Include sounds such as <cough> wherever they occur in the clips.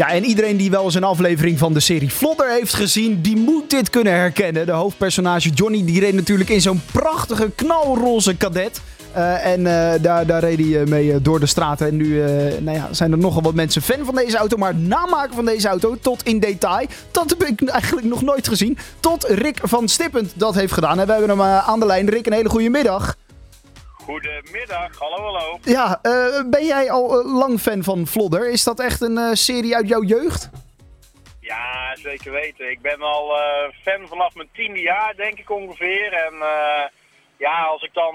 Ja, en iedereen die wel eens een aflevering van de serie Flodder heeft gezien, die moet dit kunnen herkennen. De hoofdpersonage Johnny, die reed natuurlijk in zo'n prachtige knalroze kadet. Uh, en uh, daar, daar reed hij mee door de straten. En nu nou ja, zijn er nogal wat mensen fan van deze auto. Maar het namaken van deze auto tot in detail, dat heb ik eigenlijk nog nooit gezien. Tot Rick van Stippend dat heeft gedaan. En we hebben hem aan de lijn. Rick, een hele goede middag. Goedemiddag, hallo hallo. Ja, uh, ben jij al lang fan van Vlodder? Is dat echt een uh, serie uit jouw jeugd? Ja, zeker weten. Ik ben al fan vanaf mijn tiende jaar, denk ik ongeveer. En ja, als ik dan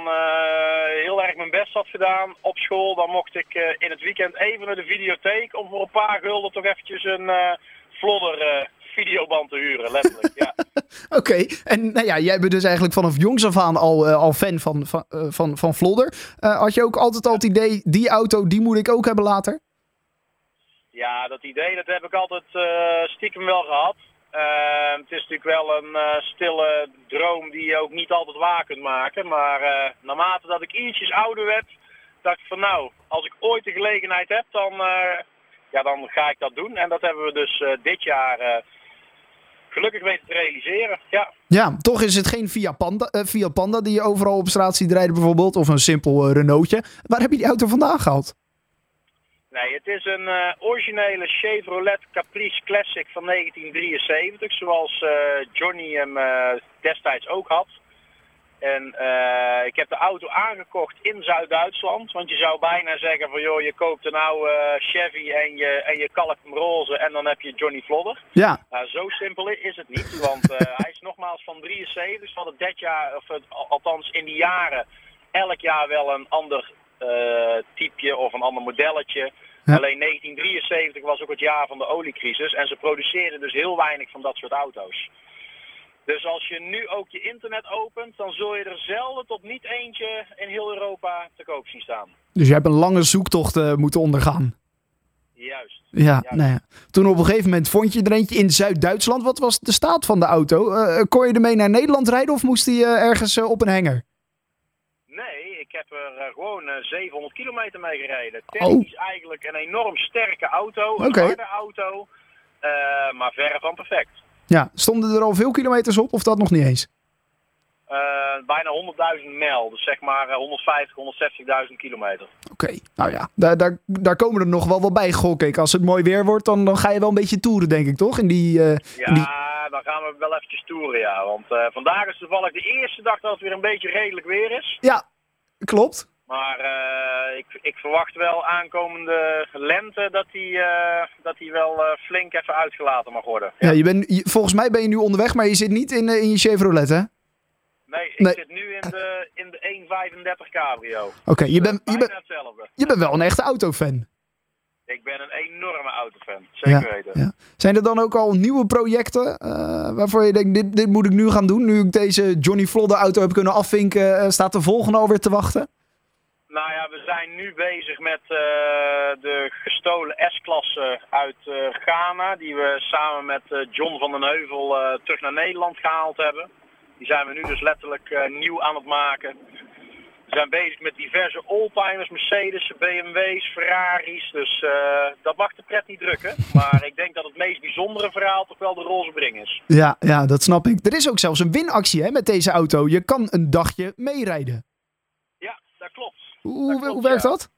heel erg mijn best had gedaan op school, dan mocht ik in het weekend even naar de videotheek om voor een paar gulden toch eventjes een Vlodder videoband te huren, letterlijk. Ja. <laughs> Oké, en nou ja, jij bent dus eigenlijk vanaf jongs af aan al, uh, al fan van, van, uh, van, van Vlodder. Uh, had je ook altijd al het idee, die auto, die moet ik ook hebben later? Ja, dat idee dat heb ik altijd stiekem wel gehad. het is natuurlijk wel een stille droom die je ook niet altijd waar kunt maken. Maar naarmate dat ik ietsjes ouder werd, dacht ik van nou, als ik ooit de gelegenheid heb, dan, ja, dan ga ik dat doen. En dat hebben we dus dit jaar gelukkig weten te realiseren. Ja. ja, toch is het geen Fiat Panda, uh, Fiat Panda die je overal op straat ziet rijden bijvoorbeeld. Of een simpel uh, Renaultje. Waar heb je die auto vandaan gehaald? Nee, het is een uh, originele Chevrolet Caprice Classic van 1973. Zoals Johnny hem destijds ook had. En uh, ik heb de auto aangekocht in Zuid-Duitsland. Want je zou bijna zeggen van joh, je koopt een oude Chevy en je, en je kalkt hem roze en dan heb je Johnny Vlodder. Ja. Uh, zo simpel is het niet. Want uh, <laughs> hij is nogmaals van 73. Dus we hadden dit jaar, of althans in die jaren, elk jaar wel een ander typeje of een ander modelletje. Ja. Alleen 1973 was ook het jaar van de oliecrisis. En ze produceerden dus heel weinig van dat soort auto's. Dus als je nu ook je internet opent, dan zul je er zelden tot niet eentje in heel Europa te koop zien staan. Dus je hebt een lange zoektocht uh, moeten ondergaan. Juist. Ja, Juist. Nou ja, toen op een gegeven moment vond je er eentje in Zuid-Duitsland. Wat was de staat van de auto? Uh, kon je ermee naar Nederland rijden of moest hij uh, ergens op een henger? Nee, ik heb er gewoon 700 kilometer mee gereden. Technisch oh. eigenlijk een enorm sterke auto, een okay. harde auto, maar verre van perfect. Ja, stonden er al veel kilometers op of dat nog niet eens? Uh, bijna 100.000 mijl, dus zeg maar 150, 160.000 kilometer. Oké, okay. nou ja, daar, daar, daar komen er nog wel wat bij, gok ik. Als het mooi weer wordt, dan, dan ga je wel een beetje toeren, denk ik, toch? In die, uh, ja, in die... dan gaan we wel eventjes toeren, ja. Want uh, vandaag is toevallig de eerste dag dat het weer een beetje redelijk weer is. Ja, klopt. Maar uh, ik, ik, verwacht wel aankomende lente dat hij uh, dat die wel uh, flink even uitgelaten mag worden. Ja, ja je bent, je, volgens mij ben je nu onderweg, maar je zit niet in, in je Chevrolet, hè? Nee, ik nee. zit nu in de, in de 1.35 cabrio. Oké, okay, je, bent je, ben, je bent wel een echte autofan. Ik ben een enorme autofan, zeker weten. Ja. Zijn er dan ook al nieuwe projecten waarvoor je denkt, dit, dit moet ik nu gaan doen? Nu ik deze Johnny Vlodder auto heb kunnen afvinken, staat de volgende alweer te wachten? Nou ja, we zijn nu bezig met uh, de gestolen S-klasse uit uh, Ghana. Die we samen met uh, John van den Heuvel terug naar Nederland gehaald hebben. Die zijn we nu dus letterlijk nieuw aan het maken. We zijn bezig met diverse oldtimers, Mercedes, BMW's, Ferraris. Dus dat mag de pret niet drukken. Maar ik denk dat het meest bijzondere verhaal toch wel de roze bring is. Ja, ja, dat snap ik. Er is ook zelfs een winactie hè, met deze auto. Je kan een dagje meerijden. Ja, dat klopt. Hoe, dat klopt, hoe werkt ja. dat?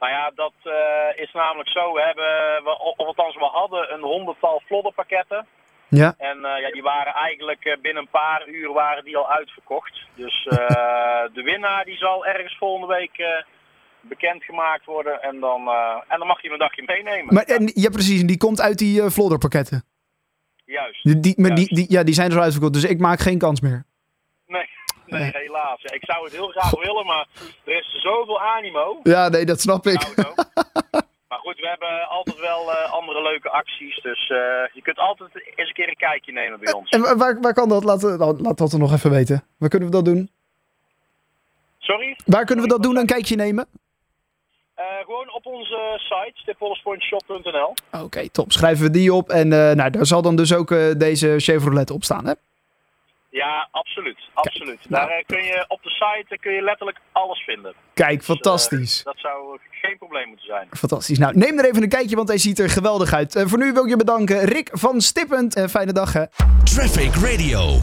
Nou ja, dat uh, is namelijk zo. We hebben, we, of althans, we hadden een honderdtal flodderpakketten. Ja. En uh, ja, die waren eigenlijk uh, binnen een paar uur waren die al uitverkocht. Dus <laughs> de winnaar die zal ergens volgende week bekendgemaakt worden. En dan, en dan mag je hem een dagje meenemen. Maar, en, ja, precies. En die komt uit die flodderpakketten? Juist. Die, die, maar Juist. Die, die, ja, die zijn dus al uitverkocht. Dus ik maak geen kans meer. Nee. Helaas. Ja, ik zou het heel graag willen, maar er is zoveel animo. Ja, nee, dat snap ik. <laughs> maar goed, we hebben altijd wel uh, andere leuke acties. Dus uh, je kunt altijd eens een keer een kijkje nemen bij ons. En waar, waar kan dat? Laat, laat dat er nog even weten. Waar kunnen we dat doen? Sorry? Waar kunnen we dat doen, een kijkje nemen? Uh, gewoon op onze site, stippollespointshop.nl. Oké, okay, top. Schrijven we die op. En nou, daar zal dan dus ook deze Chevrolet op staan, hè? Ja, absoluut. absoluut. Daar nou. eh, kun je op de site kun je letterlijk alles vinden. Kijk, Dus, eh, fantastisch. dat zou geen probleem moeten zijn. Fantastisch. Nou, neem er even een kijkje, want hij ziet er geweldig uit. Eh, voor nu wil ik je bedanken. Rick van Stippend. En fijne dag, hè. Traffic Radio.